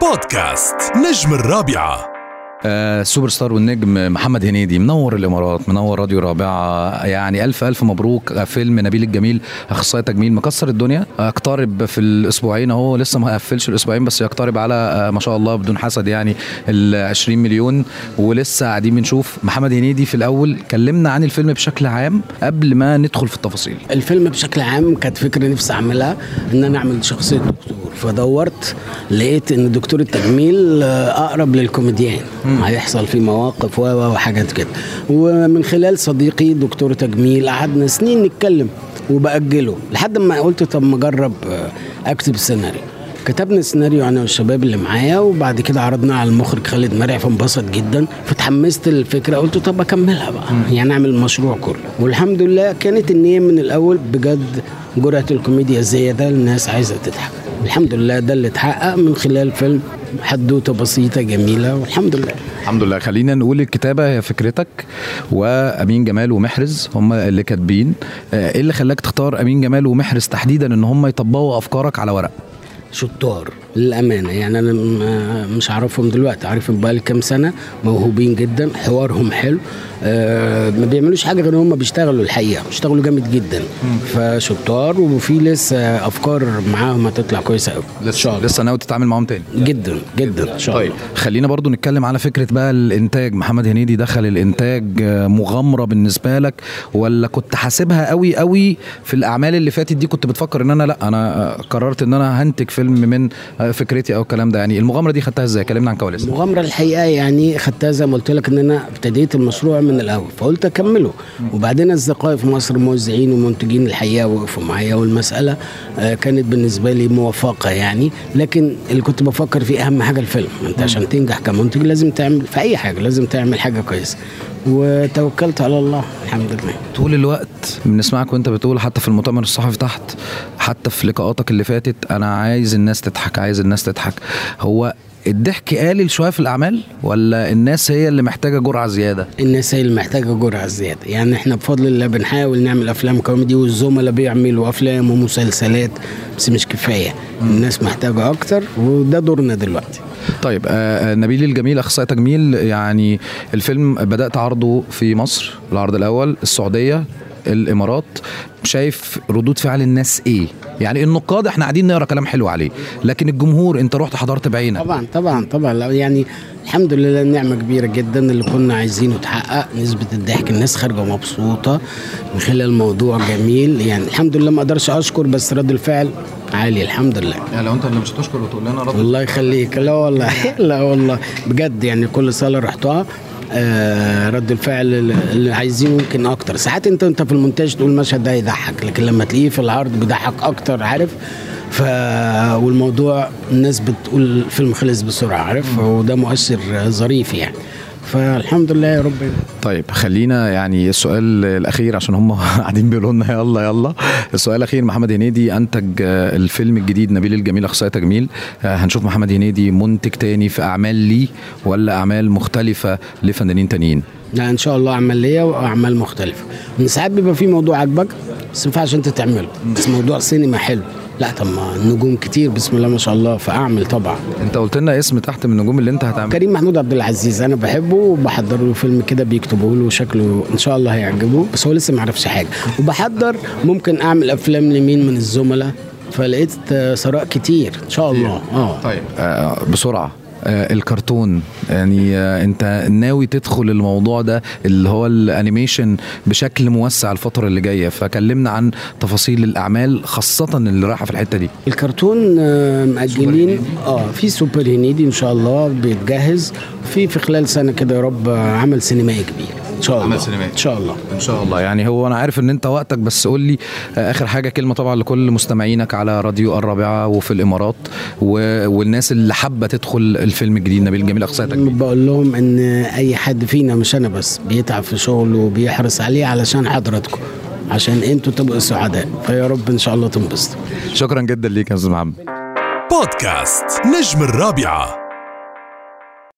بودكاست نجم الرابعة. آه، ال super star والنجم محمد هنيدي منور الإمارات منور راديو رابعه يعني ألف ألف مبروك. آه، فيلم نبيل الجميل أخصائي تجميل مكسر الدنيا. أقترب في الأسبوعين أهو. لسه ما قفلش الأسبوعين بس يقترب على آه، ما شاء الله بدون حسد يعني ال 20 مليون. ولسه قاعدين بنشوف محمد هنيدي في الأول. كلمنا عن الفيلم بشكل عام قبل ما ندخل في التفاصيل. الفيلم بشكل عام كانت فكرة نفسي أعملها إن أنا أعمل شخصية دكتور. فدورت لقيت إن دكتور التجميل آه، أقرب للكوميديان. هيحصل فيه مواقف وحاجات كده. ومن خلال صديقي دكتور تجميل قعدنا سنين نتكلم وبأجله لحد ما قلت طب ما أجرب آه، أكتب السيناريو كتبنا السيناريو أنا والشباب اللي معايا وبعد كده عرضناه على المخرج خالد مرعي فانبسط جدا. فتحمست للفكره قلت طب أكملها بقى. يعني أعمل المشروع كله. والحمد لله كانت النية من الأول بجد جرعه الكوميديا الزياده الناس عايزة تضحك. الحمد لله ده اللي اتحقق من خلال فيلم حدوتة بسيطة جميلة والحمد لله. الحمد لله. خلينا نقول الكتابة هي فكرتك وأمين جمال ومحرز هم اللي كاتبين. آه، إيه اللي خلاك تختار أمين جمال ومحرز تحديدا إن هم يطبقوا أفكارك على ورق؟ شطار. للأمانة. يعني أنا م- مش عارفهم دلوقتي. عارفهم بقالي كام سنة موهوبين جدا حوارهم حلو. آه ما بيعملوش حاجة غير هم بيشتغلوا الحقيقة. بيشتغلوا جامد جدا. فشطار وفي لسه أفكار معاهم هتطلع إن شاء الله. لسه ناوي تتعامل معاهم تاني. جدا جدا. إن شاء طيب الله. خلينا برضو نتكلم على فكرة بقى الإنتاج. محمد هنيدي دخل الإنتاج آه، مغامرة بالنسبة لك ولا كنت حاسبها قوي قوي في الأعمال اللي فاتت دي؟ كنت بتفكر إن أنا لأ أنا آه، قررت إن أنا هنتج فيلم من آه، فكرتي أو الكلام ده؟ يعني المغامرة دي خدتها إزاي؟ كلمنا عن كواليسها المغامرة الحقيقة يعني خدتها زي ما قلت لك إن أنا ابتديت المشروع من الأول فقلت أكمله. وبعدين اصدقائي في مصر موزعين ومنتجين الحقيقة وقفوا معايا والمسألة آه، كانت بالنسبة لي موفقة يعني. لكن اللي كنت بفكر فيه أهم حاجة الفيلم. أنت عشان تنجح كمنتج لازم تعمل في أي حاجة لازم تعمل حاجة كويسة. وتوكلت على الله. الحمد لله. طول الوقت بنسمعك وانت بتقول حتى في المؤتمر الصحفي تحت حتى في لقاءاتك اللي فاتت أنا عايز الناس تضحك عايز الناس تضحك. هو الضحك قلل شوية في الأعمال ولا الناس هي اللي محتاجة جرعة زيادة؟ الناس هي اللي محتاجة جرعة زيادة. يعني إحنا بفضل الله بنحاول نعمل أفلام كوميدي والزملاء بيعملوا أفلام ومسلسلات بس مش كفاية. الناس محتاجة أكتر وده دورنا دلوقتي. طيب آه آه، نبيل الجميل أخصائي تجميل يعني الفيلم بدأت عرضه في مصر العرض الأول السعودية الإمارات. شايف ردود فعل الناس إيه؟ يعني النقاد إحنا قاعدين نقرأ كلام حلو عليه لكن الجمهور أنت رحت حضرت بعينك. طبعا طبعا طبعا. يعني الحمد لله نعمة كبيرة جدا اللي كنا عايزينه تحقق. نسبة الضحك الناس خارجة مبسوطة من خلال الموضوع جميل. يعني الحمد لله ما أقدرش أشكر بس رد الفعل عالي الحمد لله. يعني لو انت اللي مش هتشكر وتقول لنا رد الله يخليك. لا والله لا والله. بجد يعني كل صاله رحتها آه رد الفعل اللي عايزينه يمكن أكتر. ساعات انت انت في المونتاج تقول المشهد ده يضحك لكن لما تلاقيه في العرض بيضحك أكتر عارف؟ ف والموضوع الناس بتقول الفيلم خلص بسرعة عارف؟ وده مؤثر ظريف يعني. فالحمد لله يا رب. طيب خلينا يعني السؤال الأخير عشان هم قاعدين بيقولوا لنا يلا يلا. السؤال الأخير محمد هنيدي أنتج الفيلم الجديد نبيل الجميل أخصائي تجميل. آه، هنشوف محمد هنيدي منتج تاني في أعمال ليه ولا أعمال مختلفة لفنانين تانيين؟ لا إن شاء الله عمليه وأعمال مختلفة. من ساعات بيبقى في موضوع عاجبك بس ما ينفعش أنت تعمله. بس موضوع سينما حلو. لا طب ما النجوم كتير. بسم الله ما شاء الله فأعمل طبعا. أنت قلت لنا اسم تحت من النجوم اللي أنت هتعمل. كريم محمود عبد العزيز أنا بحبه وبحضر له فيلم كده بيكتبوا له شكله إن شاء الله هيعجبه بس هو لسه ما عرفش حاجة. وبحضر ممكن أعمل أفلام لمين من الزملاء فلقيت ثراء كتير إن شاء الله. آه. طيب آه بسرعة. الكرتون. يعني آه انت ناوي تدخل الموضوع ده اللي هو الانيميشن بشكل موسع الفترة اللي جاية. فكلمنا عن تفاصيل الأعمال خاصة اللي رايحة في الحتة دي. الكرتون آه، مأجلين. آه في سوبر هنيدي إن شاء الله بيتجهز. في في خلال سنة كده يا رب آه، عمل سينمائي كبير. إن شاء الله. عمل سينمائي. إن شاء الله. إن شاء الله. يعني هو أنا عارف إن أنت وقتك بس قول لي آخر حاجة كلمة طبعا لكل مستمعينك على راديو الرابعة وفي الإمارات و... والناس اللي حابة تدخل الفيلم الجديد نبيل اخصائي تجميل بقول لهم إن أي حد فينا مش أنا بس بيتعب في شغله وبيحرص عليه علشان حضراتكم عشان أنتوا تبقوا سعداء. فيا رب إن شاء الله تنبسطوا. شكرا جدا ليك يا أستاذ محمد. بودكاست نجم الرابعة.